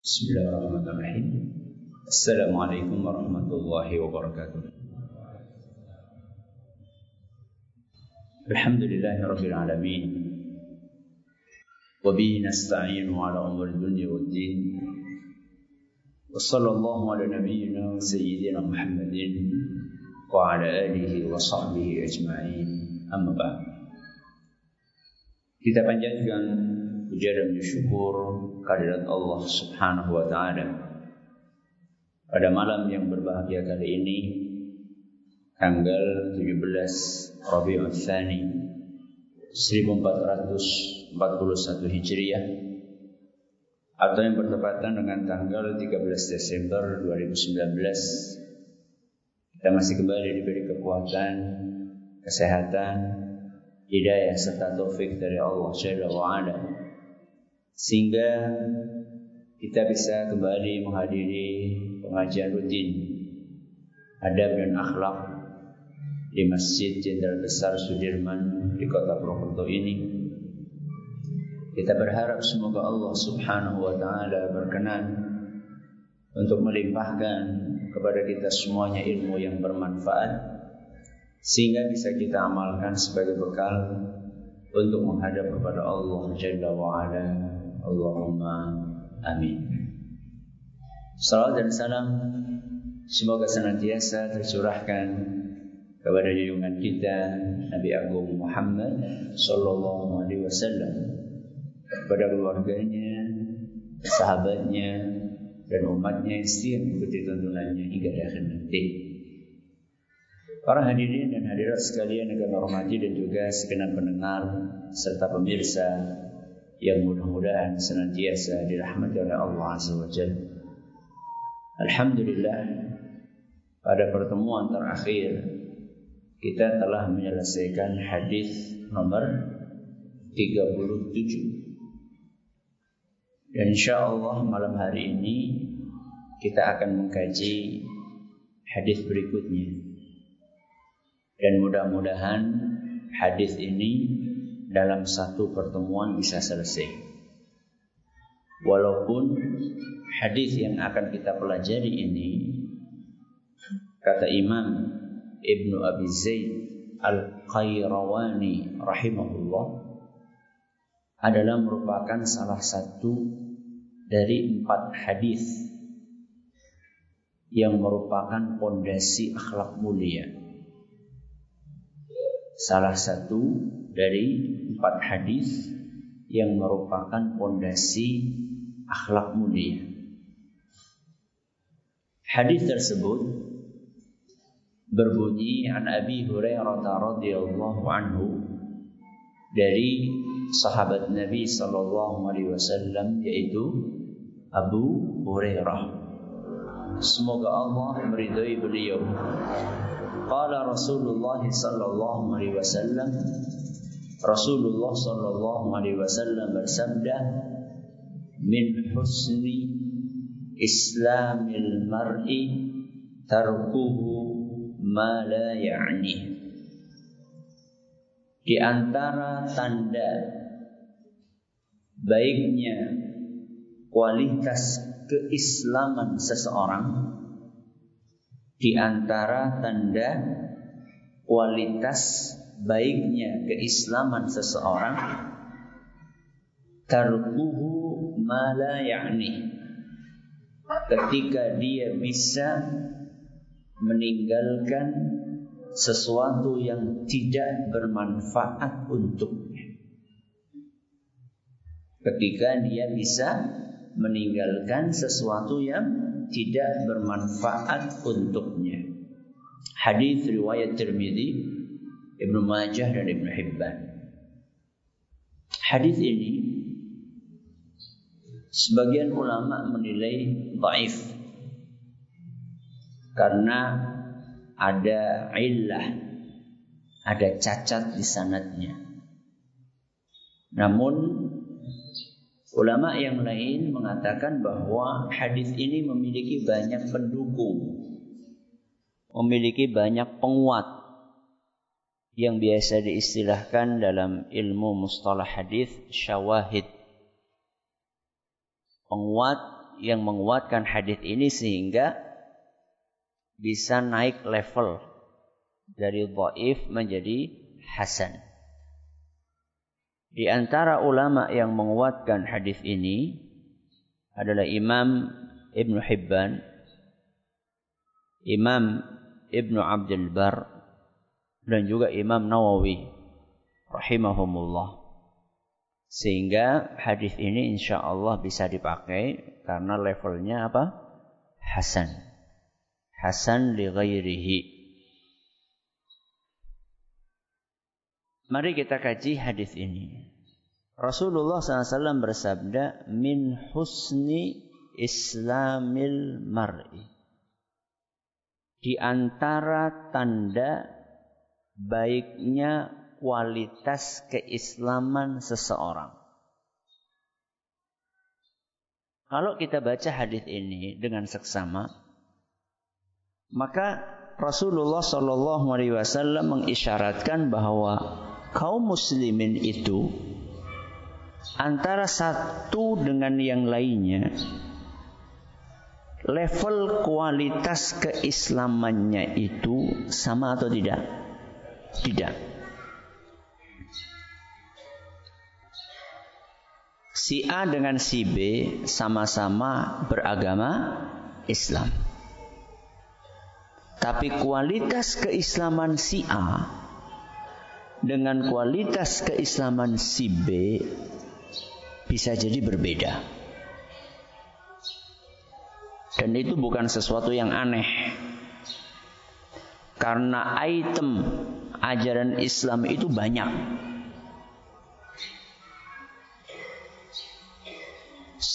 Bismillahirrahmanirrahim. Assalamualaikum warahmatullahi wabarakatuh. Alhamdulillahi rabbil alamin. وبه نستعين على أمر الدنيا والدين وصلى الله على نبينا وسيدنا محمد وعلى آله وصحبه أجمعين أما بعد Kita panjatkan puja dan kehadirat Allah Subhanahu wa taala. Pada malam yang berbahagia kali ini tanggal 17 Rabiul Tsani 1441 Hijriah atau yang bertepatan dengan tanggal 13 Desember 2019 kita masih kembali diberi kekuatan, kesehatan, hidayah serta taufik dari Allah Jalla wa ala sehingga kita bisa kembali menghadiri pengajian rutin adab dan akhlak di Masjid Jenderal Besar Sudirman di Kota Purwokerto ini. Kita berharap semoga Allah Subhanahu wa taala berkenan untuk melimpahkan kepada kita semuanya ilmu yang bermanfaat sehingga bisa kita amalkan sebagai bekal untuk menghadap kepada Allah Jalla wa ala. Allahumma amin. Salam dan salam semoga senantiasa tercurahkan kepada junjungan kita Nabi Agung Muhammad sallallahu alaihi wasallam kepada keluarganya, sahabatnya dan umatnya yang setia mengikuti tuntunannya hingga akhir nanti. Para hadirin dan hadirat sekalian yang kami hormati dan juga segenap pendengar serta pemirsa yang mudah-mudahan senantiasa dirahmati oleh Allah Azza wa. Alhamdulillah pada pertemuan terakhir kita telah menyelesaikan hadis nomor 37. Dan insya Allah malam hari ini kita akan mengkaji hadis berikutnya dan mudah-mudahan hadis ini dalam satu pertemuan bisa selesai. Walaupun hadis yang akan kita pelajari ini kata Imam Ibnu Abi Zaid Al-Qayrawani rahimahullah adalah merupakan salah satu dari empat hadis yang merupakan pondasi akhlak mulia salah satu dari empat hadis yang merupakan pondasi akhlak mulia. Hadis tersebut berbunyi an Abi Hurairah radhiyallahu anhu dari sahabat Nabi sallallahu alaihi wasallam yaitu Abu Hurairah. Semoga Allah meridhai beliau. Qala Rasulullah sallallahu alaihi wasallam Rasulullah sallallahu alaihi wasallam bersabda min husni islamil mar'i tarkuhu ma la ya'ni. Di antara tanda baiknya kualitas keislaman seseorang di antara tanda kualitas baiknya keislaman seseorang tarkuhu mala ya'ni. Ketika dia bisa meninggalkan sesuatu yang tidak bermanfaat untuknya. Ketika dia bisa meninggalkan sesuatu yang tidak bermanfaat untuknya. Hadis riwayat Tirmidzi, Ibnu Majah dan Ibnu Hibban. Hadis ini sebagian ulama menilai dhaif karena ada illah, ada cacat di sanadnya. Namun Ulama yang lain mengatakan bahwa hadis ini memiliki banyak pendukung, memiliki banyak penguat yang biasa diistilahkan dalam ilmu mustalah hadis syawahid. Penguat yang menguatkan hadis ini sehingga bisa naik level dari dhaif menjadi hasan. Di antara ulama yang menguatkan hadis ini adalah Imam Ibn Hibban, Imam Ibn Abdul Bar, dan juga Imam Nawawi rahimahumullah. Sehingga hadis ini insya Allah bisa dipakai karena levelnya apa? Hasan. Hasan li ghairihi. Mari kita kaji hadis ini. Rasulullah SAW bersabda, Min husni islamil mar'i. Di antara tanda baiknya kualitas keislaman seseorang. Kalau kita baca hadis ini dengan seksama, maka Rasulullah Shallallahu Alaihi Wasallam mengisyaratkan bahwa kaum muslimin itu antara satu dengan yang lainnya level kualitas keislamannya itu sama atau tidak? Tidak. si A dengan si B sama-sama beragama Islam. Tapi kualitas keislaman si A dengan kualitas keislaman si B bisa jadi berbeda. Dan itu bukan sesuatu yang aneh. Karena item ajaran Islam itu banyak.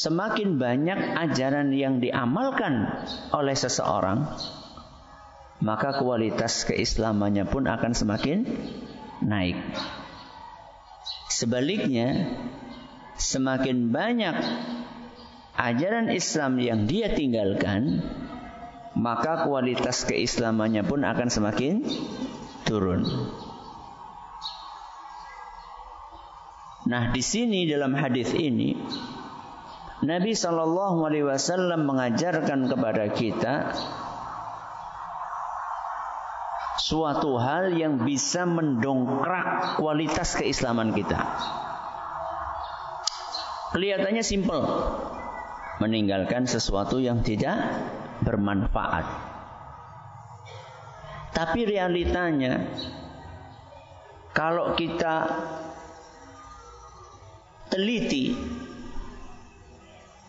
semakin banyak ajaran yang diamalkan oleh seseorang, maka kualitas keislamannya pun akan semakin naik. Sebaliknya, semakin banyak ajaran Islam yang dia tinggalkan, maka kualitas keislamannya pun akan semakin turun. Nah, di sini dalam hadis ini Nabi Shallallahu Alaihi Wasallam mengajarkan kepada kita suatu hal yang bisa mendongkrak kualitas keislaman kita. Kelihatannya simpel, meninggalkan sesuatu yang tidak bermanfaat. Tapi realitanya, kalau kita teliti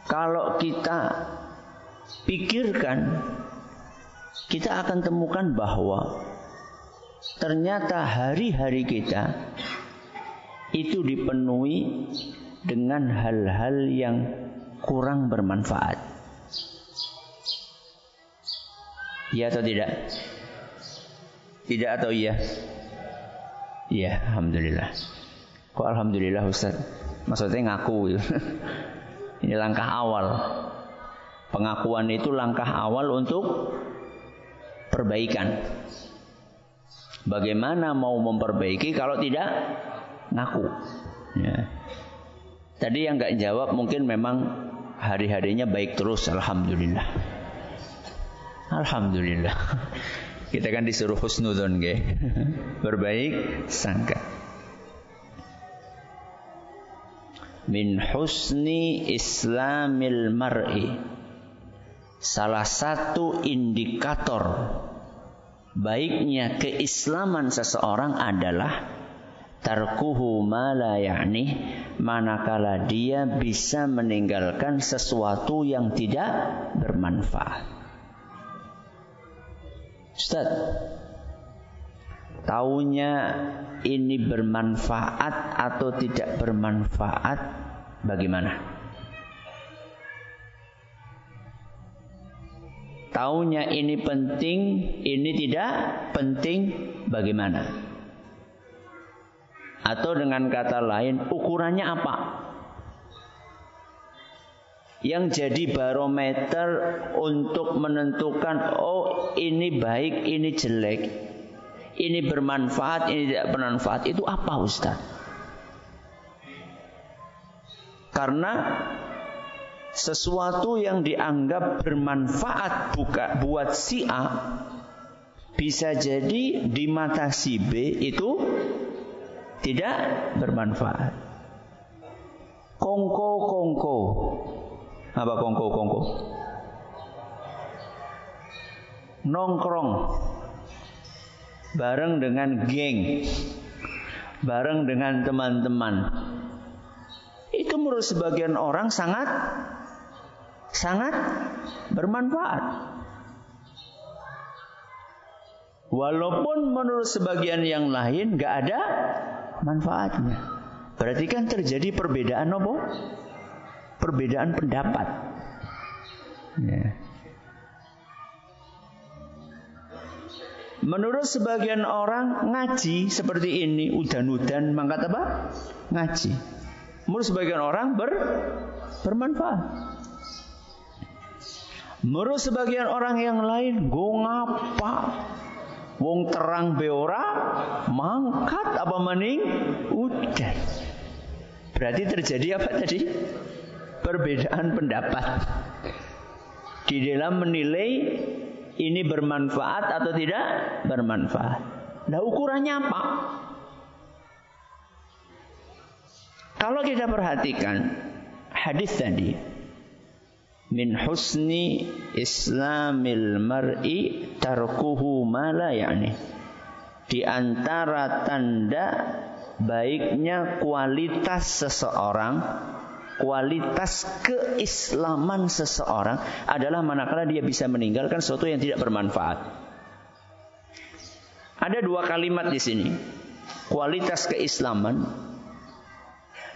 kalau kita pikirkan, kita akan temukan bahwa ternyata hari-hari kita itu dipenuhi dengan hal-hal yang kurang bermanfaat. Iya atau tidak? Tidak atau iya? Iya, alhamdulillah. Kok alhamdulillah Ustaz? Maksudnya ngaku. Ini langkah awal. Pengakuan itu langkah awal untuk perbaikan. Bagaimana mau memperbaiki kalau tidak ngaku? Ya. Tadi yang nggak jawab mungkin memang hari-harinya baik terus, alhamdulillah. Alhamdulillah. Kita kan disuruh husnudon, Berbaik sangka. min husni islamil mar'i salah satu indikator baiknya keislaman seseorang adalah tarkuhu ma la ya'ni manakala dia bisa meninggalkan sesuatu yang tidak bermanfaat Ustaz Taunya ini bermanfaat atau tidak bermanfaat bagaimana? Taunya ini penting, ini tidak penting bagaimana? Atau dengan kata lain, ukurannya apa? Yang jadi barometer untuk menentukan oh ini baik, ini jelek ini bermanfaat, ini tidak bermanfaat. Itu apa Ustaz? Karena sesuatu yang dianggap bermanfaat buka buat si A bisa jadi di mata si B itu tidak bermanfaat. Kongko-kongko. Apa kongko-kongko? Nongkrong. Bareng dengan geng. Bareng dengan teman-teman. Itu menurut sebagian orang sangat sangat bermanfaat. Walaupun menurut sebagian yang lain gak ada manfaatnya. Berarti kan terjadi perbedaan apa? Perbedaan pendapat. Ya. Menurut sebagian orang ngaji seperti ini udan-udan mangkat apa? Ngaji. Menurut sebagian orang ber, bermanfaat. Menurut sebagian orang yang lain, gue ngapa? Wong terang beora mangkat apa maning udan. Berarti terjadi apa tadi? Perbedaan pendapat di dalam menilai ini bermanfaat atau tidak bermanfaat. Nah ukurannya apa? Kalau kita perhatikan hadis tadi, min husni islamil mar'i tarkuhu mala yakni di antara tanda baiknya kualitas seseorang kualitas keislaman seseorang adalah manakala dia bisa meninggalkan sesuatu yang tidak bermanfaat. Ada dua kalimat di sini. Kualitas keislaman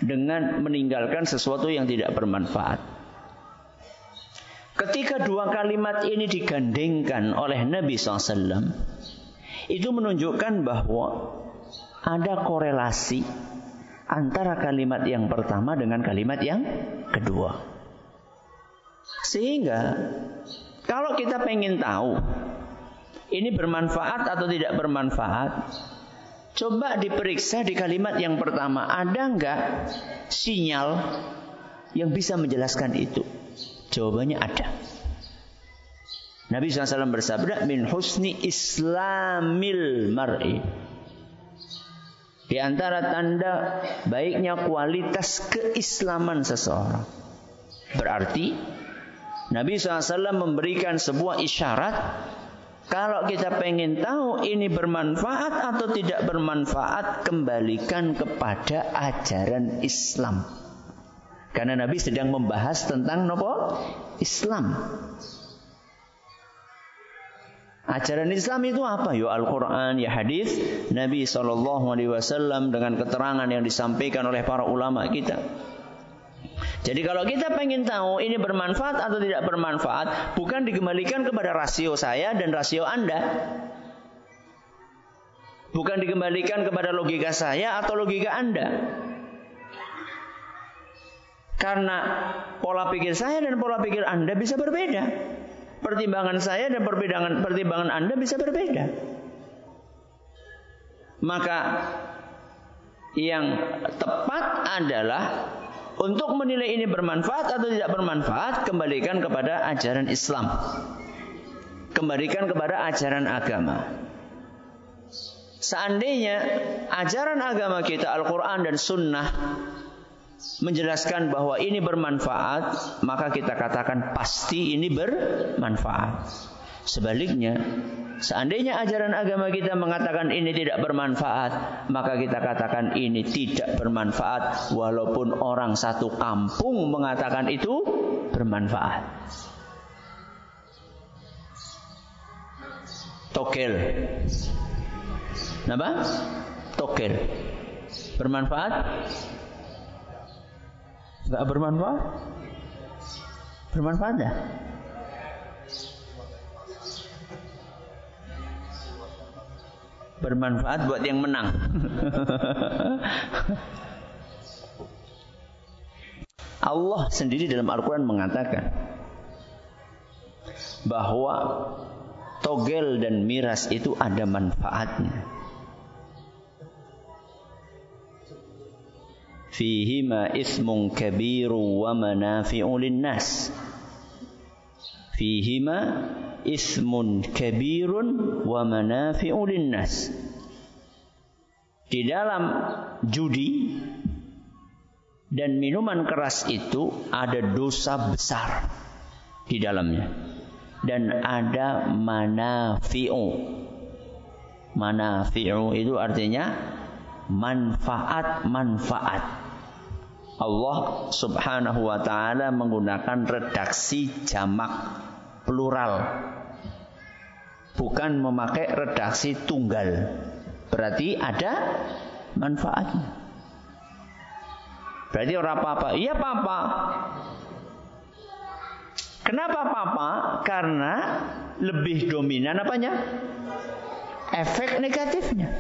dengan meninggalkan sesuatu yang tidak bermanfaat. Ketika dua kalimat ini digandengkan oleh Nabi SAW, itu menunjukkan bahwa ada korelasi antara kalimat yang pertama dengan kalimat yang kedua. Sehingga kalau kita pengen tahu ini bermanfaat atau tidak bermanfaat, coba diperiksa di kalimat yang pertama ada nggak sinyal yang bisa menjelaskan itu. Jawabannya ada. Nabi SAW bersabda, min husni islamil mar'i. Di antara tanda baiknya kualitas keislaman seseorang. Berarti Nabi SAW memberikan sebuah isyarat kalau kita pengen tahu ini bermanfaat atau tidak bermanfaat, kembalikan kepada ajaran Islam. Karena Nabi sedang membahas tentang nopo Islam. Ajaran Islam itu apa? Ya Al-Quran, ya hadis Nabi Wasallam dengan keterangan yang disampaikan oleh para ulama kita. Jadi kalau kita pengen tahu ini bermanfaat atau tidak bermanfaat, bukan dikembalikan kepada rasio saya dan rasio Anda. Bukan dikembalikan kepada logika saya atau logika Anda. Karena pola pikir saya dan pola pikir Anda bisa berbeda. Pertimbangan saya dan perbedaan pertimbangan Anda bisa berbeda. Maka yang tepat adalah untuk menilai ini bermanfaat atau tidak bermanfaat, kembalikan kepada ajaran Islam. Kembalikan kepada ajaran agama. Seandainya ajaran agama kita Al-Quran dan Sunnah menjelaskan bahwa ini bermanfaat, maka kita katakan pasti ini bermanfaat. Sebaliknya, seandainya ajaran agama kita mengatakan ini tidak bermanfaat, maka kita katakan ini tidak bermanfaat walaupun orang satu kampung mengatakan itu bermanfaat. Tokel. Kenapa? Tokel. Bermanfaat? Gak bermanfaat? Bermanfaat ya? Bermanfaat buat yang menang. Allah sendiri dalam Al-Quran mengatakan bahwa togel dan miras itu ada manfaatnya. Fihima ismun kabiru wa manafi'u linnas fihima ismun kabirun wa manafi'u linnas di dalam judi dan minuman keras itu ada dosa besar di dalamnya. Dan ada manafi'u. Manafi'u itu artinya manfaat-manfaat Allah Subhanahu wa taala menggunakan redaksi jamak plural bukan memakai redaksi tunggal Berarti ada manfaatnya. Berarti orang apa-apa. Iya apa-apa. Kenapa apa-apa? Karena lebih dominan apanya? Efek negatifnya.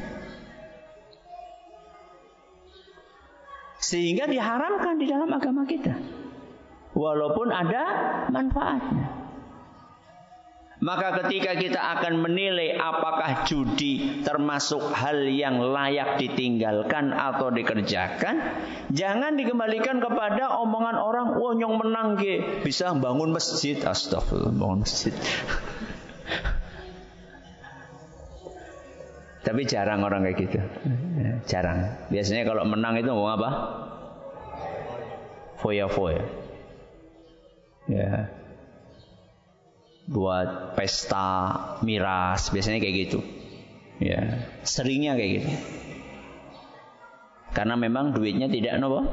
Sehingga diharamkan di dalam agama kita. Walaupun ada manfaatnya. Maka ketika kita akan menilai apakah judi termasuk hal yang layak ditinggalkan atau dikerjakan, jangan dikembalikan kepada omongan orang, "Wah, nyong menang ke, bisa bangun masjid." Astagfirullah, bangun masjid. Tapi jarang orang kayak gitu. Jarang. Biasanya kalau menang itu ngomong apa? Foya-foya. Ya buat pesta miras biasanya kayak gitu ya seringnya kayak gitu karena memang duitnya tidak nopo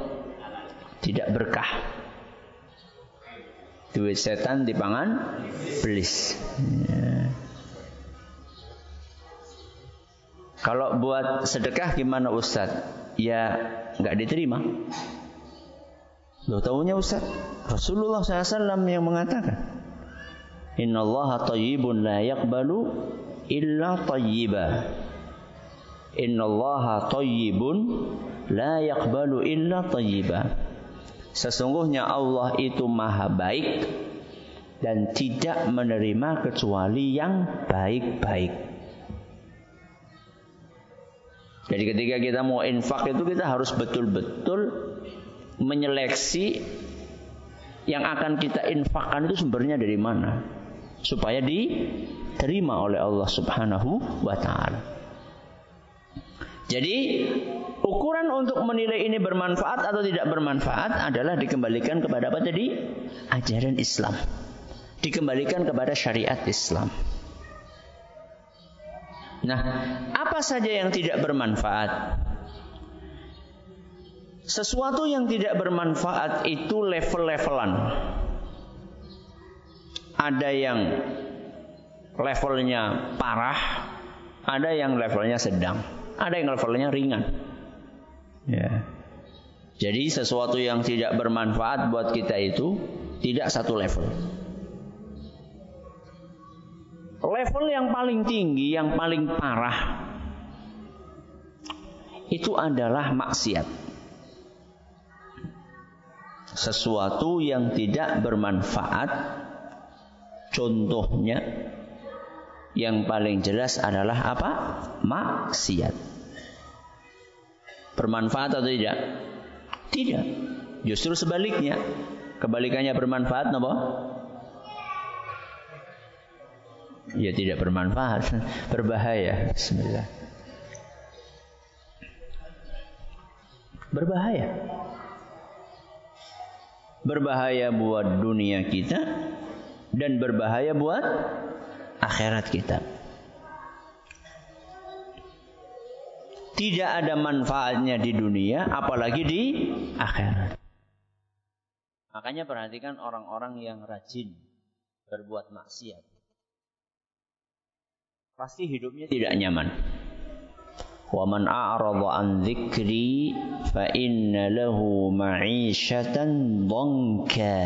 tidak berkah duit setan di pangan belis ya. Kalau buat sedekah gimana Ustadz ya nggak diterima Loh tahunya Ustaz Rasulullah SAW yang mengatakan Innallaha tayyibun la yaqbalu illa tayyiba. Innallaha tayyibun la yaqbalu illa tayyiba. Sesungguhnya Allah itu maha baik dan tidak menerima kecuali yang baik-baik. Jadi ketika kita mau infak itu kita harus betul-betul menyeleksi yang akan kita infakkan itu sumbernya dari mana supaya diterima oleh Allah Subhanahu wa taala. Jadi ukuran untuk menilai ini bermanfaat atau tidak bermanfaat adalah dikembalikan kepada apa tadi? Ajaran Islam. Dikembalikan kepada syariat Islam. Nah, apa saja yang tidak bermanfaat? Sesuatu yang tidak bermanfaat itu level-levelan ada yang levelnya parah, ada yang levelnya sedang, ada yang levelnya ringan. Ya. Jadi sesuatu yang tidak bermanfaat buat kita itu tidak satu level. Level yang paling tinggi, yang paling parah itu adalah maksiat. Sesuatu yang tidak bermanfaat Contohnya yang paling jelas adalah apa? Maksiat. Bermanfaat atau tidak? Tidak. Justru sebaliknya. Kebalikannya bermanfaat apa? Ya tidak bermanfaat, berbahaya. Bismillah. Berbahaya. Berbahaya buat dunia kita, dan berbahaya buat akhirat kita. Tidak ada manfaatnya di dunia, apalagi di akhirat. Makanya perhatikan orang-orang yang rajin berbuat maksiat. Pasti hidupnya tidak nyaman. Wa man a'rada an dzikri fa inna lahu ma'isyatan dhanka.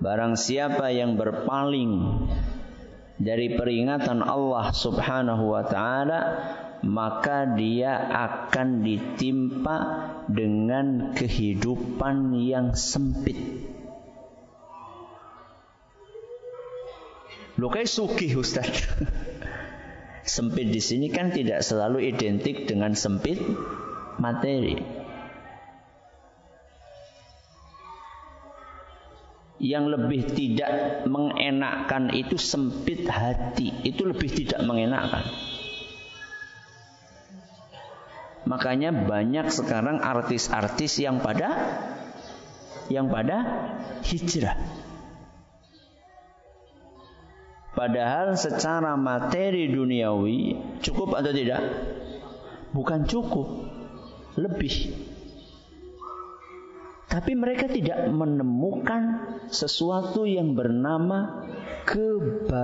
Barang siapa yang berpaling dari peringatan Allah Subhanahu wa taala maka dia akan ditimpa dengan kehidupan yang sempit. Lo kayak sugih Ustaz. sempit di sini kan tidak selalu identik dengan sempit materi. Yang lebih tidak mengenakkan itu sempit hati, itu lebih tidak mengenakkan. Makanya banyak sekarang artis-artis yang pada yang pada hijrah. Padahal secara materi duniawi cukup atau tidak? Bukan cukup, lebih. Tapi mereka tidak menemukan sesuatu yang bernama kebahagiaan.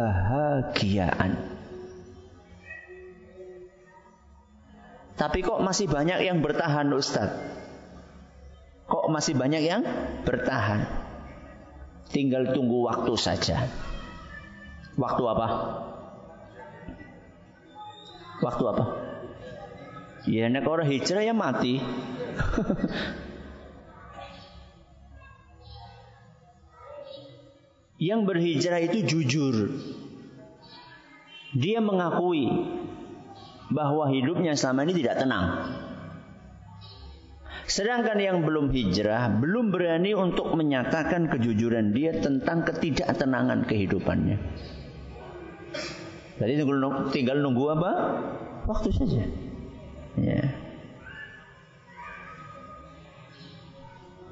Tapi kok masih banyak yang bertahan Ustaz? Kok masih banyak yang bertahan? Tinggal tunggu waktu saja. Waktu apa? Waktu apa? Ya nek orang hijrah ya mati. yang berhijrah itu jujur. Dia mengakui bahwa hidupnya selama ini tidak tenang. Sedangkan yang belum hijrah belum berani untuk menyatakan kejujuran dia tentang ketidaktenangan kehidupannya. Jadi tinggal nunggu apa? Waktu saja. Ya.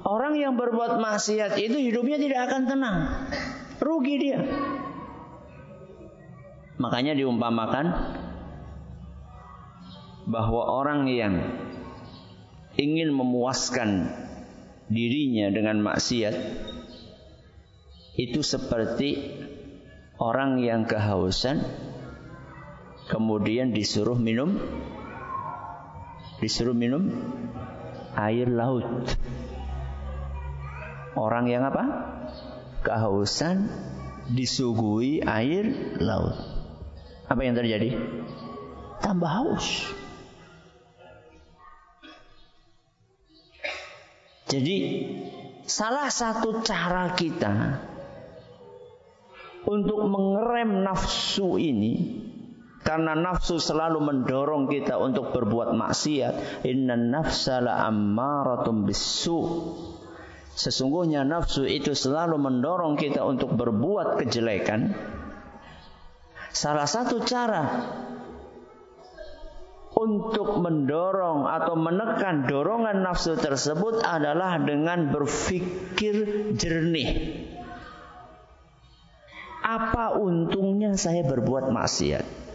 Orang yang berbuat maksiat itu hidupnya tidak akan tenang. Rugi dia. Makanya diumpamakan bahwa orang yang ingin memuaskan dirinya dengan maksiat itu seperti orang yang kehausan kemudian disuruh minum disuruh minum air laut. Orang yang apa? Kehausan disuguhi air laut. Apa yang terjadi? Tambah haus. Jadi salah satu cara kita untuk mengerem nafsu ini karena nafsu selalu mendorong kita untuk berbuat maksiat. Inna nafsa la ammaratum bisu. Sesungguhnya nafsu itu selalu mendorong kita untuk berbuat kejelekan. Salah satu cara untuk mendorong atau menekan dorongan nafsu tersebut adalah dengan berpikir jernih. Apa untungnya saya berbuat maksiat?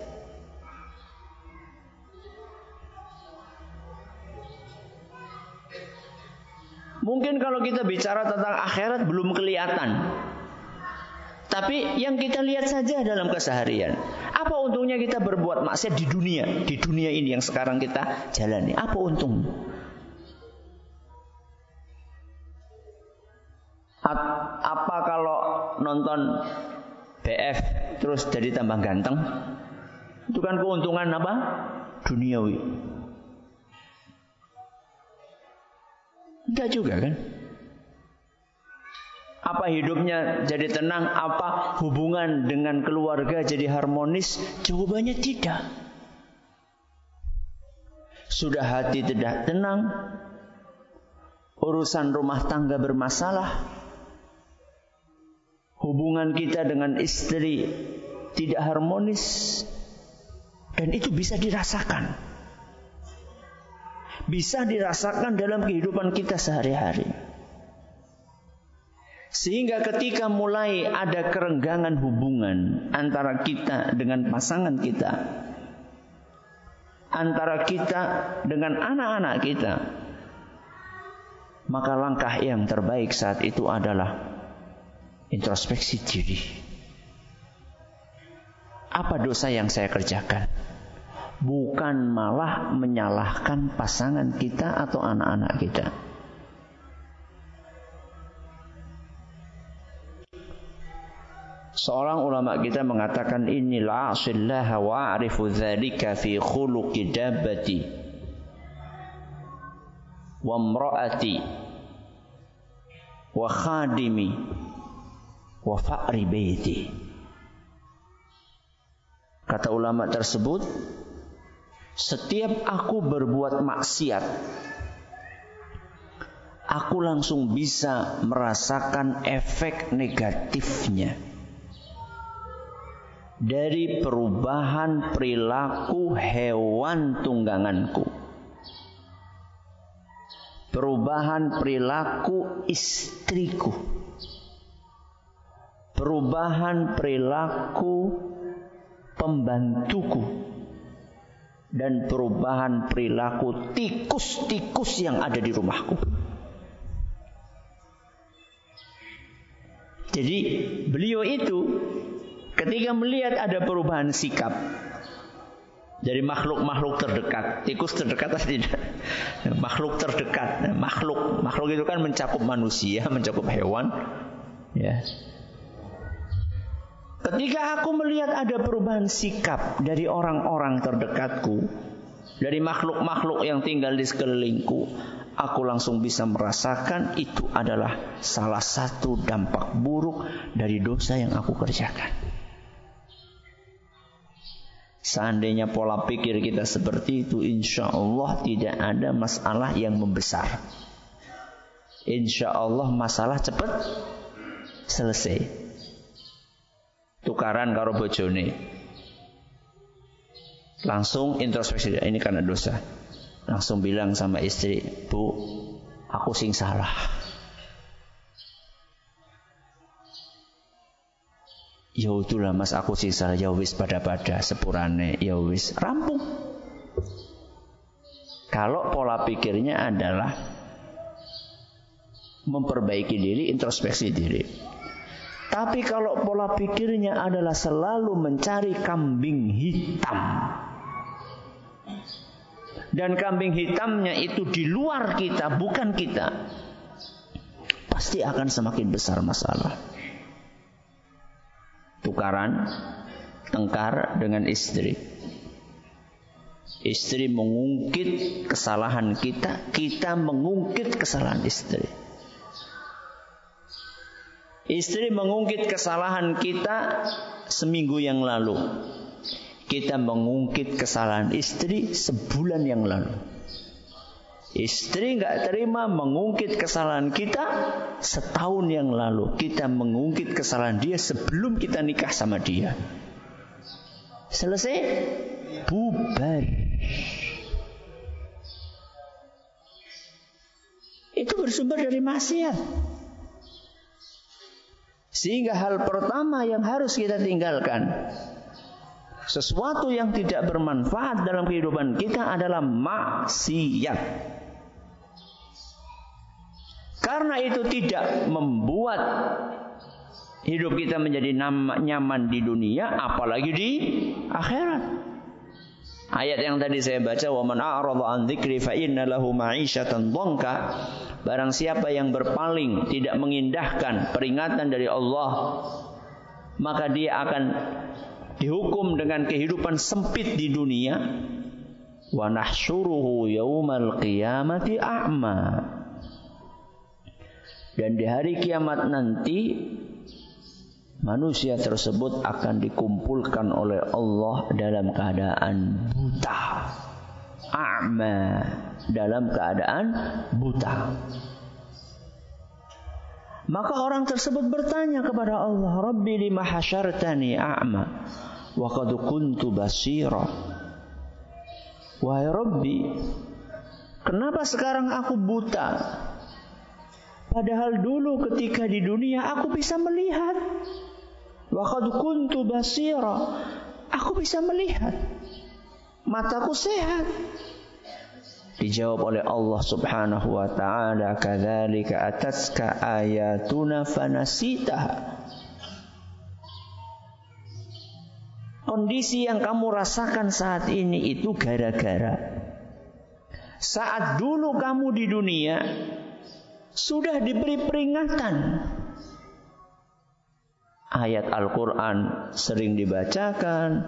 Mungkin kalau kita bicara tentang akhirat belum kelihatan. Tapi yang kita lihat saja dalam keseharian. Apa untungnya kita berbuat maksiat di dunia? Di dunia ini yang sekarang kita jalani. Apa untung? Apa kalau nonton BF terus jadi tambah ganteng? Itu kan keuntungan apa? Duniawi. Enggak juga kan? Apa hidupnya jadi tenang? Apa hubungan dengan keluarga jadi harmonis? Jawabannya tidak. Sudah hati tidak tenang, urusan rumah tangga bermasalah, hubungan kita dengan istri tidak harmonis, dan itu bisa dirasakan. Bisa dirasakan dalam kehidupan kita sehari-hari. Sehingga ketika mulai ada kerenggangan hubungan antara kita dengan pasangan kita, antara kita dengan anak-anak kita, maka langkah yang terbaik saat itu adalah introspeksi diri. Apa dosa yang saya kerjakan? Bukan malah menyalahkan pasangan kita atau anak-anak kita. Seorang ulama kita mengatakan inilah asillah wa arifu dzalika fi khuluqi dabbati wa imraati wa khadimi wa fa'ri baiti. Kata ulama tersebut, Setiap aku berbuat maksiat, aku langsung bisa merasakan efek negatifnya dari perubahan perilaku hewan tungganganku. Perubahan perilaku istriku. Perubahan perilaku pembantuku dan perubahan perilaku tikus-tikus yang ada di rumahku. Jadi beliau itu ketika melihat ada perubahan sikap dari makhluk-makhluk terdekat, tikus terdekat atau tidak? Makhluk terdekat, makhluk, makhluk itu kan mencakup manusia, mencakup hewan, ya. Ketika aku melihat ada perubahan sikap dari orang-orang terdekatku, dari makhluk-makhluk yang tinggal di sekelilingku, aku langsung bisa merasakan itu adalah salah satu dampak buruk dari dosa yang aku kerjakan. Seandainya pola pikir kita seperti itu, insya Allah tidak ada masalah yang membesar. Insya Allah masalah cepat selesai tukaran karo bojone. Langsung introspeksi, ini karena dosa. Langsung bilang sama istri, "Bu, aku sing salah." Ya itulah mas aku sing salah ya wis pada-pada sepurane ya wis rampung. Kalau pola pikirnya adalah memperbaiki diri, introspeksi diri. Tapi kalau pola pikirnya adalah selalu mencari kambing hitam. Dan kambing hitamnya itu di luar kita, bukan kita. Pasti akan semakin besar masalah. Tukaran, tengkar dengan istri. Istri mengungkit kesalahan kita, kita mengungkit kesalahan istri. Istri mengungkit kesalahan kita seminggu yang lalu. Kita mengungkit kesalahan istri sebulan yang lalu. Istri nggak terima mengungkit kesalahan kita setahun yang lalu. Kita mengungkit kesalahan dia sebelum kita nikah sama dia. Selesai? Bubar. Itu bersumber dari maksiat. Sehingga hal pertama yang harus kita tinggalkan sesuatu yang tidak bermanfaat dalam kehidupan kita adalah maksiat. Karena itu tidak membuat hidup kita menjadi nyaman di dunia apalagi di akhirat. Ayat yang tadi saya baca wa man a'rada an dzikri fa inna lahu ma'isyatan dhanka. Barang siapa yang berpaling tidak mengindahkan peringatan dari Allah maka dia akan dihukum dengan kehidupan sempit di dunia wa nahsyuruhu yaumal qiyamati a'ma. Dan di hari kiamat nanti manusia tersebut akan dikumpulkan oleh Allah dalam keadaan buta. A'ma dalam keadaan buta. Maka orang tersebut bertanya kepada Allah, "Rabbi lima hasyartani a'ma wa qad kuntu basira?" Wahai Rabbi, kenapa sekarang aku buta? Padahal dulu ketika di dunia aku bisa melihat. Waqad kuntu basira. Aku bisa melihat. Mataku sehat. Dijawab oleh Allah Subhanahu wa taala, "Kadzalika atatka ayatuna fanasitaha." Kondisi yang kamu rasakan saat ini itu gara-gara saat dulu kamu di dunia sudah diberi peringatan ayat Al-Quran sering dibacakan,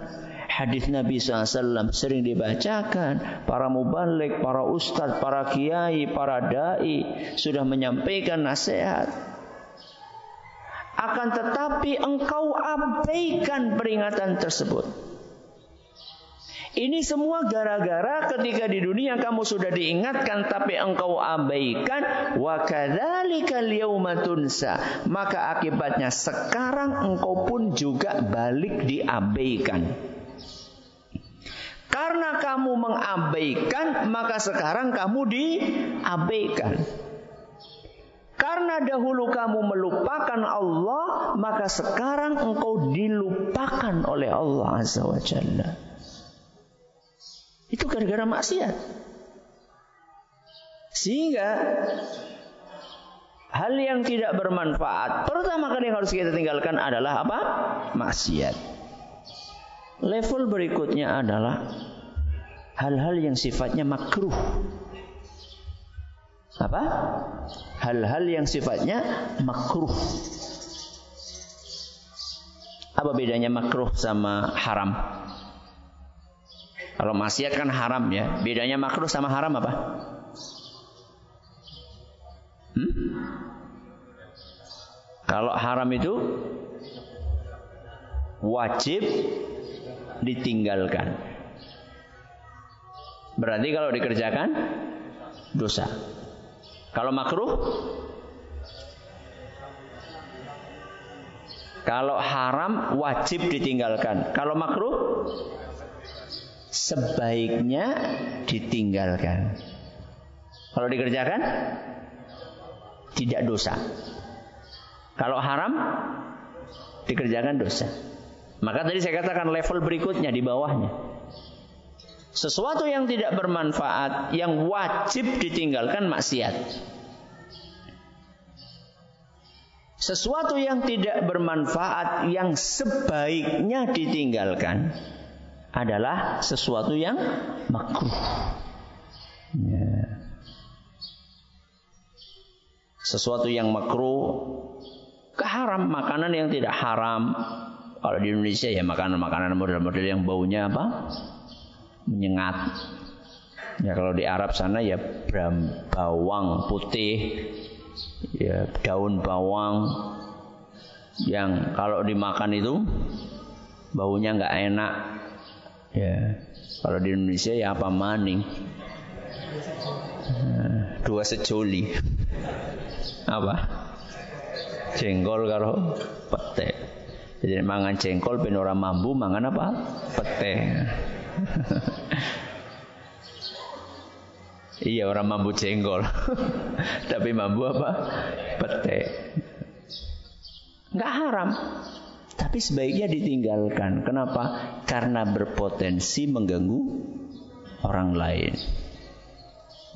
hadis Nabi SAW sering dibacakan, para mubalik, para ustadz, para kiai, para dai sudah menyampaikan nasihat. Akan tetapi engkau abaikan peringatan tersebut. Ini semua gara-gara ketika di dunia kamu sudah diingatkan tapi engkau abaikan wa kadzalikal yauma tunsa. Maka akibatnya sekarang engkau pun juga balik diabaikan. Karena kamu mengabaikan, maka sekarang kamu diabaikan. Karena dahulu kamu melupakan Allah, maka sekarang engkau dilupakan oleh Allah Azza wa Jalla. Itu gara-gara maksiat. Sehingga hal yang tidak bermanfaat pertama kali yang harus kita tinggalkan adalah apa? Maksiat. Level berikutnya adalah hal-hal yang sifatnya makruh. Apa? Hal-hal yang sifatnya makruh. Apa bedanya makruh sama haram? Kalau maksiat kan haram ya. Bedanya makruh sama haram apa? Hmm? Kalau haram itu wajib ditinggalkan. Berarti kalau dikerjakan dosa. Kalau makruh Kalau haram wajib ditinggalkan. Kalau makruh sebaiknya ditinggalkan. Kalau dikerjakan tidak dosa. Kalau haram dikerjakan dosa. Maka tadi saya katakan level berikutnya di bawahnya. Sesuatu yang tidak bermanfaat yang wajib ditinggalkan maksiat. Sesuatu yang tidak bermanfaat yang sebaiknya ditinggalkan adalah sesuatu yang makruh. Ya. Sesuatu yang makruh keharam makanan yang tidak haram. Kalau di Indonesia ya makanan-makanan model-model yang baunya apa? Menyengat. Ya kalau di Arab sana ya bawang putih, ya daun bawang yang kalau dimakan itu baunya nggak enak Ya, kalau di Indonesia ya apa maning? Nah, dua sejoli. Apa? Jengkol karo pete. Jadi mangan jengkol ben ora mambu mangan apa? Pete. iya orang mambu jengkol. Tapi mambu apa? Pete. Enggak haram. Tapi sebaiknya ditinggalkan. Kenapa? Karena berpotensi mengganggu orang lain.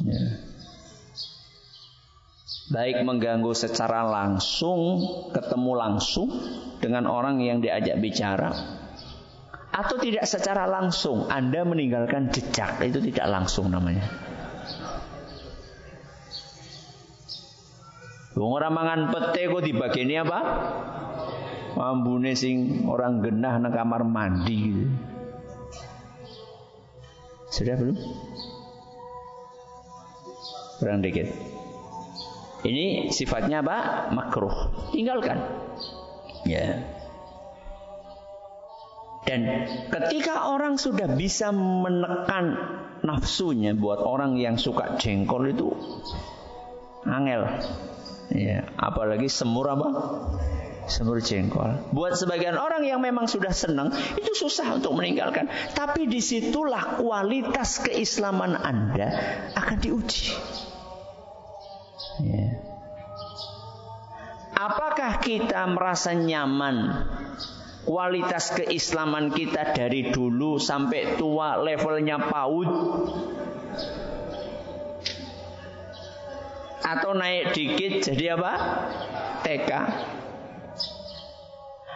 Ya. Baik mengganggu secara langsung, ketemu langsung dengan orang yang diajak bicara, atau tidak secara langsung, Anda meninggalkan jejak, itu tidak langsung namanya. Wong ora mangan pete kok apa? Mambune sing orang genah nang kamar mandi gitu. Sudah belum? Kurang dikit. Ini sifatnya apa? Makruh. Tinggalkan. Ya. Dan ketika orang sudah bisa menekan nafsunya buat orang yang suka jengkol itu angel. Ya, apalagi semur apa? Semur jengkol. Buat sebagian orang yang memang sudah senang, itu susah untuk meninggalkan. Tapi di situlah kualitas keislaman Anda akan diuji. Ya. Apakah kita merasa nyaman kualitas keislaman kita dari dulu sampai tua levelnya PAUD atau naik dikit jadi apa? TK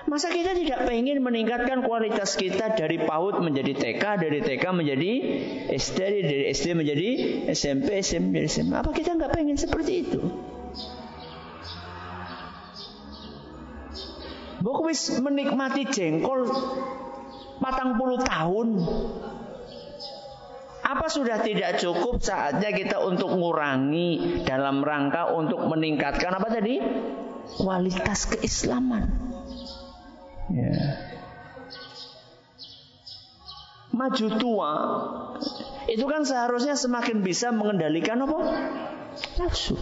Masa kita tidak pengen meningkatkan kualitas kita dari PAUD menjadi TK, dari TK menjadi SD, dari SD menjadi SMP, SMP menjadi SMA. Apa kita nggak pengen seperti itu? Bokwis menikmati jengkol patang puluh tahun. Apa sudah tidak cukup saatnya kita untuk mengurangi dalam rangka untuk meningkatkan apa tadi? Kualitas keislaman. Ya. maju tua, itu kan seharusnya semakin bisa mengendalikan apa? Nafsu.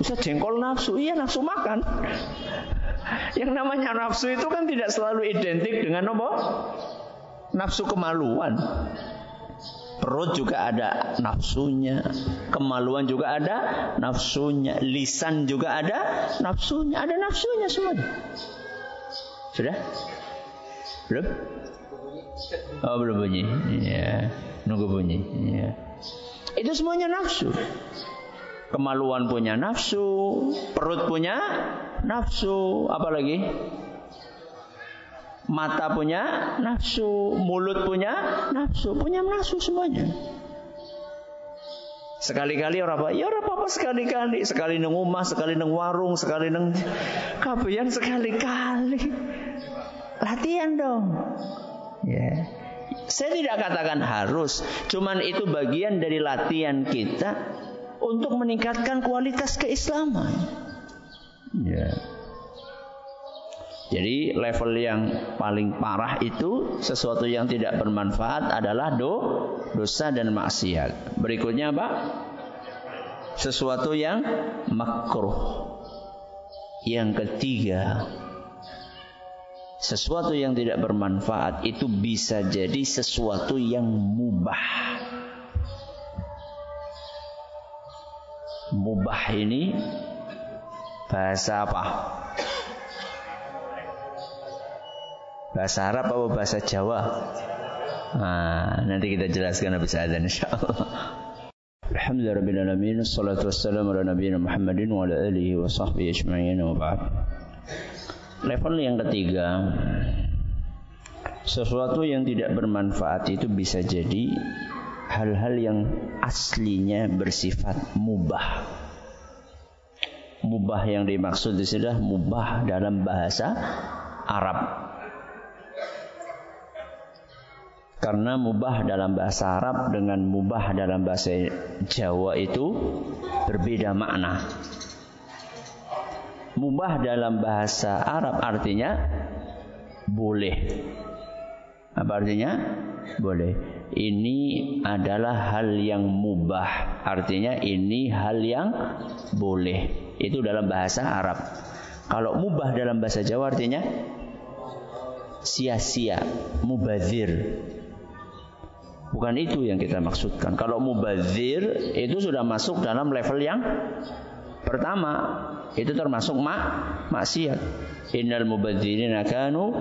Bisa jengkol nafsu, iya nafsu makan. Yang namanya nafsu itu kan tidak selalu identik dengan apa? Nafsu kemaluan. Perut juga ada nafsunya, kemaluan juga ada nafsunya, lisan juga ada nafsunya, ada nafsunya semuanya. Sudah? Belum? Oh belum bunyi. Ya, nunggu bunyi. Ya. Itu semuanya nafsu. Kemaluan punya nafsu, perut punya nafsu, apa lagi? mata punya nafsu, mulut punya nafsu, punya nafsu semuanya. Sekali-kali orang apa? Ya orang apa sekali-kali, sekali neng rumah, sekali neng warung, sekali neng kabian sekali-kali. Latihan dong. Ya. Saya tidak katakan harus, cuman itu bagian dari latihan kita untuk meningkatkan kualitas keislaman. Ya. Jadi level yang paling parah itu sesuatu yang tidak bermanfaat adalah do, dosa dan maksiat. Berikutnya apa? Sesuatu yang makruh. Yang ketiga, sesuatu yang tidak bermanfaat itu bisa jadi sesuatu yang mubah. Mubah ini bahasa apa? Bahasa Arab atau bahasa Jawa? Nah, nanti kita jelaskan habis azan insyaallah. Alhamdulillah alamin wassalatu wassalamu ala nabiyina Muhammadin wa ala alihi wa sahbihi ajma'in wa ba'd. Level yang ketiga sesuatu yang tidak bermanfaat itu bisa jadi hal-hal yang aslinya bersifat mubah. Mubah yang dimaksud di sini mubah dalam bahasa Arab. Karena mubah dalam bahasa Arab dengan mubah dalam bahasa Jawa itu berbeda makna. Mubah dalam bahasa Arab artinya boleh. Apa artinya? Boleh. Ini adalah hal yang mubah. Artinya ini hal yang boleh. Itu dalam bahasa Arab. Kalau mubah dalam bahasa Jawa artinya sia-sia, mubazir. Bukan itu yang kita maksudkan. Kalau mubazir itu sudah masuk dalam level yang pertama. Itu termasuk mak maksiat. Innal mubadzirina kanu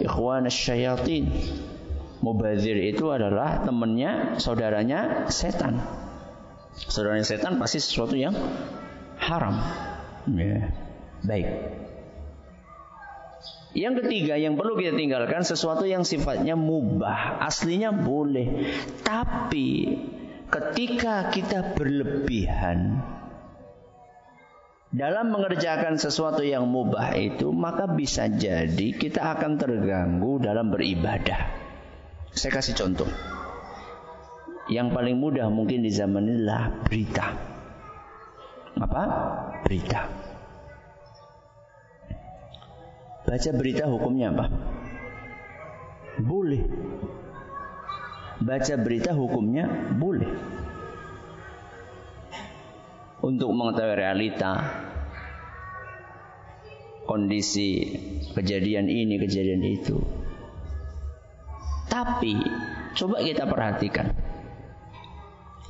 ikhwan syayatin. Mubazir itu adalah temannya, saudaranya setan. Saudaranya setan pasti sesuatu yang haram. Ya. Baik. Yang ketiga yang perlu kita tinggalkan sesuatu yang sifatnya mubah, aslinya boleh. Tapi ketika kita berlebihan dalam mengerjakan sesuatu yang mubah itu, maka bisa jadi kita akan terganggu dalam beribadah. Saya kasih contoh. Yang paling mudah mungkin di zaman ini adalah berita. Apa? Berita. Baca berita hukumnya apa? Boleh. Baca berita hukumnya boleh. Untuk mengetahui realita kondisi kejadian ini, kejadian itu. Tapi coba kita perhatikan.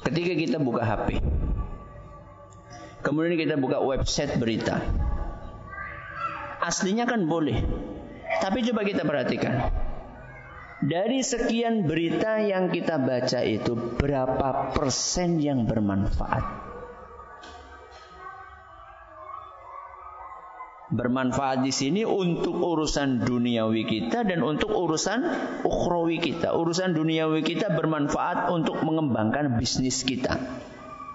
Ketika kita buka HP, kemudian kita buka website berita, Aslinya kan boleh. Tapi coba kita perhatikan. Dari sekian berita yang kita baca itu berapa persen yang bermanfaat? Bermanfaat di sini untuk urusan duniawi kita dan untuk urusan ukhrawi kita. Urusan duniawi kita bermanfaat untuk mengembangkan bisnis kita.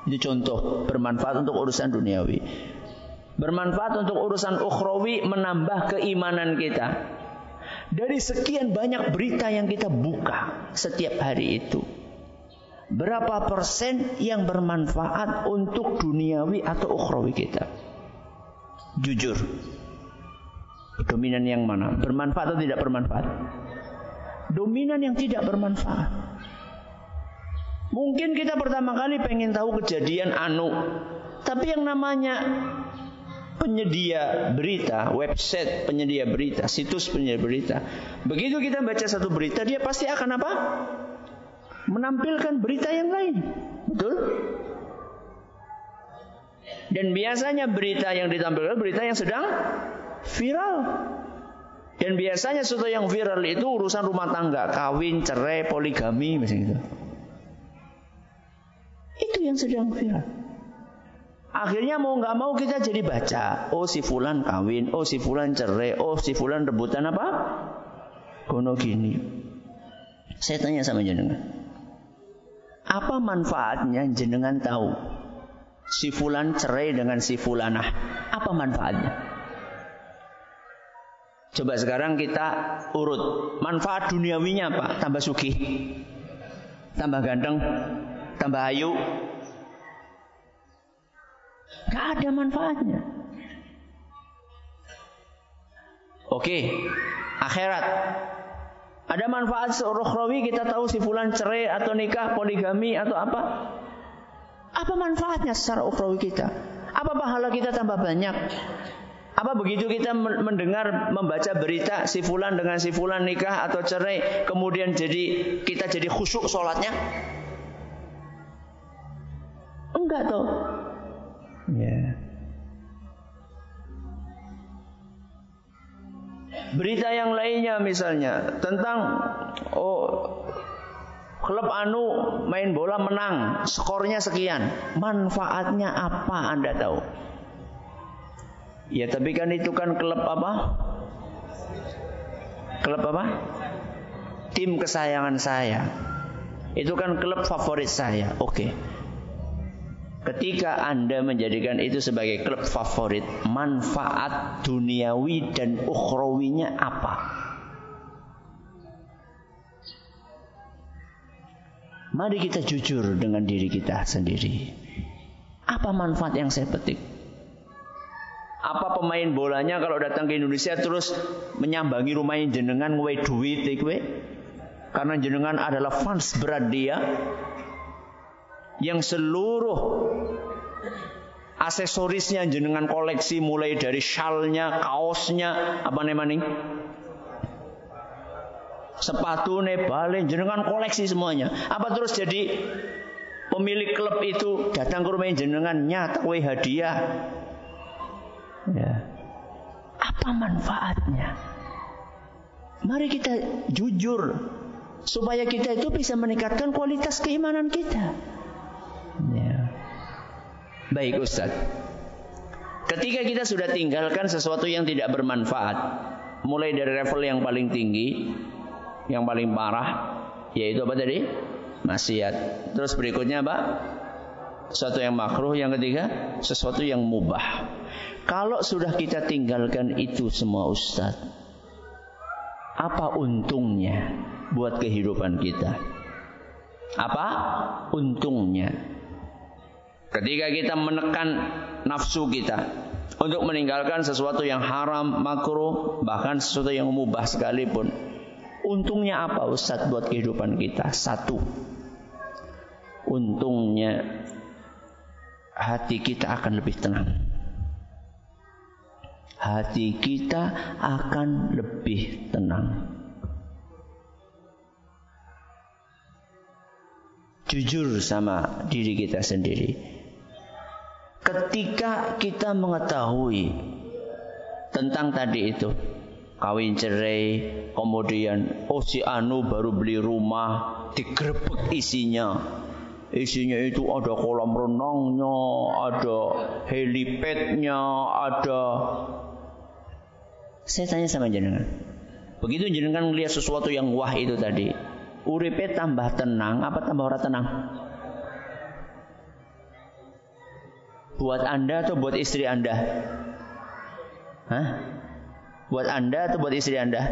Ini contoh bermanfaat untuk urusan duniawi bermanfaat untuk urusan ukhrawi menambah keimanan kita. Dari sekian banyak berita yang kita buka setiap hari itu, berapa persen yang bermanfaat untuk duniawi atau ukhrawi kita? Jujur. Dominan yang mana? Bermanfaat atau tidak bermanfaat? Dominan yang tidak bermanfaat. Mungkin kita pertama kali pengen tahu kejadian anu, tapi yang namanya penyedia berita, website penyedia berita, situs penyedia berita. Begitu kita baca satu berita, dia pasti akan apa? Menampilkan berita yang lain. Betul? Dan biasanya berita yang ditampilkan berita yang sedang viral. Dan biasanya sesuatu yang viral itu urusan rumah tangga, kawin, cerai, poligami, misalnya gitu. Itu yang sedang viral. Akhirnya mau nggak mau kita jadi baca. Oh si fulan kawin, oh si fulan cerai, oh si fulan rebutan apa? Kono gini. Saya tanya sama jenengan. Apa manfaatnya jenengan tahu? Si fulan cerai dengan si fulanah. Apa manfaatnya? Coba sekarang kita urut. Manfaat duniawinya apa? Tambah sugih. Tambah ganteng, tambah ayu. Gak ada manfaatnya. Oke, akhirat. Ada manfaat rohrawi kita tahu si fulan cerai atau nikah, poligami atau apa? Apa manfaatnya secara ukhrawi kita? Apa pahala kita tambah banyak? Apa begitu kita mendengar membaca berita si fulan dengan si fulan nikah atau cerai kemudian jadi kita jadi khusyuk sholatnya? Enggak toh. Ya. Berita yang lainnya misalnya tentang oh klub anu main bola menang, skornya sekian. Manfaatnya apa Anda tahu? Ya tapi kan itu kan klub apa? Klub apa? Tim kesayangan saya. Itu kan klub favorit saya. Oke. Ketika Anda menjadikan itu sebagai klub favorit, manfaat duniawi dan ukhrawinya apa? Mari kita jujur dengan diri kita sendiri. Apa manfaat yang saya petik? Apa pemain bolanya kalau datang ke Indonesia terus menyambangi rumahnya jenengan ngewe duit ikwe? Karena jenengan adalah fans berat dia yang seluruh aksesorisnya jenengan koleksi mulai dari shalnya, kaosnya, apa namanya sepatu balik jenengan koleksi semuanya. Apa terus jadi pemilik klub itu datang ke rumah jenengan nyata hadiah? Ya. Apa manfaatnya? Mari kita jujur supaya kita itu bisa meningkatkan kualitas keimanan kita. Ya. Baik Ustaz. Ketika kita sudah tinggalkan sesuatu yang tidak bermanfaat, mulai dari level yang paling tinggi, yang paling parah, yaitu apa tadi? Maksiat. Terus berikutnya apa? Sesuatu yang makruh, yang ketiga, sesuatu yang mubah. Kalau sudah kita tinggalkan itu semua Ustaz, apa untungnya buat kehidupan kita? Apa untungnya? Ketika kita menekan nafsu kita untuk meninggalkan sesuatu yang haram, makruh, bahkan sesuatu yang mubah sekalipun. Untungnya apa Ustaz buat kehidupan kita? Satu. Untungnya hati kita akan lebih tenang. Hati kita akan lebih tenang. Jujur sama diri kita sendiri ketika kita mengetahui tentang tadi itu kawin cerai kemudian oh si Anu baru beli rumah digrebek isinya isinya itu ada kolam renangnya ada helipadnya ada saya tanya sama jenengan begitu jenengan melihat sesuatu yang wah itu tadi uripe tambah tenang apa tambah orang tenang Buat Anda atau buat istri Anda? Hah? Buat Anda atau buat istri Anda?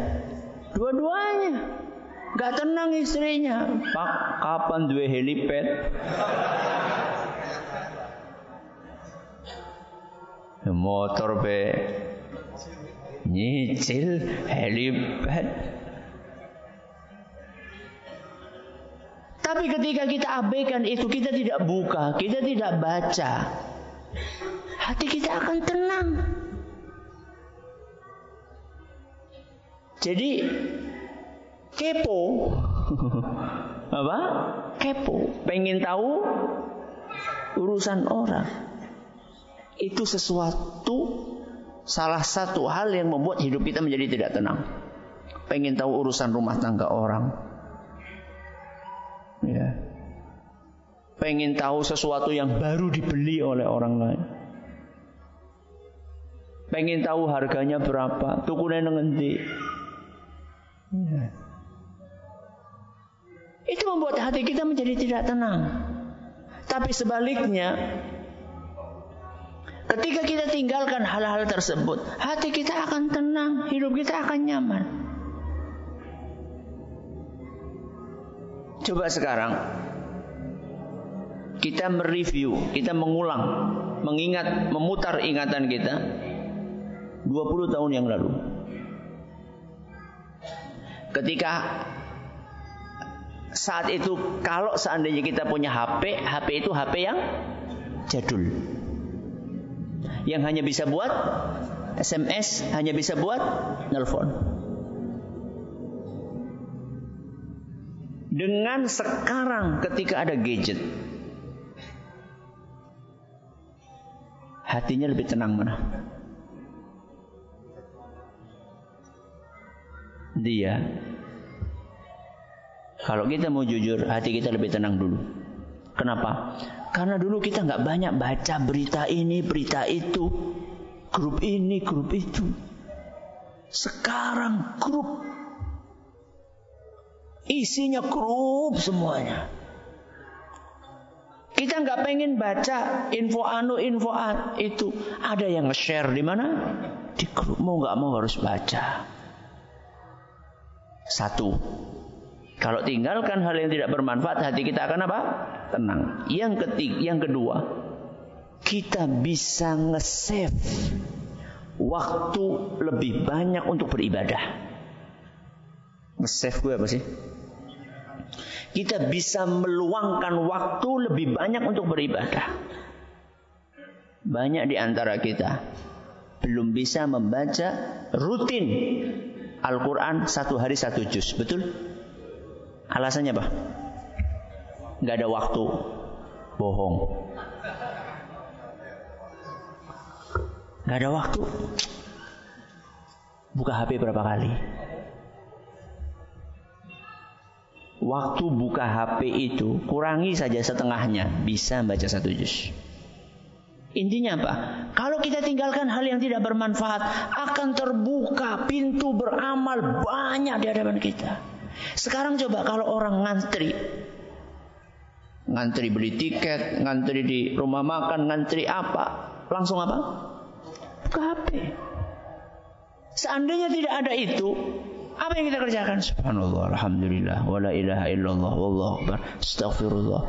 Dua-duanya. Gak tenang istrinya. Pak, kapan dua helipad? Motor be nyicil helipad. Tapi ketika kita abaikan itu, kita tidak buka, kita tidak baca, hati kita akan tenang. Jadi kepo. Apa? Kepo. Pengen tahu urusan orang. Itu sesuatu salah satu hal yang membuat hidup kita menjadi tidak tenang. Pengen tahu urusan rumah tangga orang. Ya. Pengen tahu sesuatu yang baru dibeli oleh orang lain. Pengen tahu harganya berapa, tukunya ngendi. Ya. Itu membuat hati kita menjadi tidak tenang. Tapi sebaliknya, ketika kita tinggalkan hal-hal tersebut, hati kita akan tenang, hidup kita akan nyaman. Coba sekarang kita mereview, kita mengulang, mengingat, memutar ingatan kita 20 tahun yang lalu. Ketika saat itu kalau seandainya kita punya HP, HP itu HP yang jadul. Yang hanya bisa buat SMS, hanya bisa buat nelpon. Dengan sekarang ketika ada gadget, hatinya lebih tenang mana? Dia kalau kita mau jujur, hati kita lebih tenang dulu. Kenapa? Karena dulu kita nggak banyak baca berita ini, berita itu, grup ini, grup itu. Sekarang grup isinya grup semuanya. Kita nggak pengen baca info anu, info itu. Ada yang nge-share di mana? Di grup. Mau nggak mau harus baca. Satu, kalau tinggalkan hal yang tidak bermanfaat, hati kita akan apa? Tenang. Yang ketiga, yang kedua, kita bisa nge-save waktu lebih banyak untuk beribadah. Nge-save gue apa sih? Kita bisa meluangkan waktu lebih banyak untuk beribadah. Banyak di antara kita belum bisa membaca rutin Al-Quran satu hari satu juz, betul? Alasannya apa? Gak ada waktu. Bohong. Gak ada waktu. Buka HP berapa kali? Waktu buka HP itu kurangi saja setengahnya bisa baca satu juz. Intinya apa? Kalau kita tinggalkan hal yang tidak bermanfaat, akan terbuka pintu beramal banyak di hadapan kita. Sekarang coba kalau orang ngantri, ngantri beli tiket, ngantri di rumah makan, ngantri apa, langsung apa? Buka HP. Seandainya tidak ada itu, apa yang kita kerjakan? Subhanallah, Alhamdulillah, wala ilaha illallah, wallahu akbar, astagfirullah.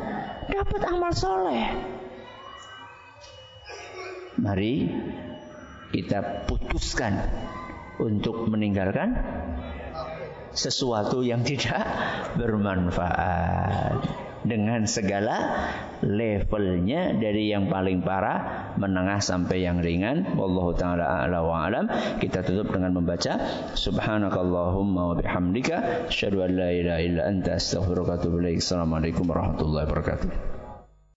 Dapat amal soleh. Mari kita putuskan untuk meninggalkan sesuatu yang tidak bermanfaat. Dengan segala levelnya dari yang paling parah menengah sampai yang ringan. Wallahu taala a'la wa alam. Kita tutup dengan membaca subhanakallahumma wa bihamdika asyhadu an la ilaha illa anta astaghfiruka wa atubu assalamualaikum warahmatullahi wabarakatuh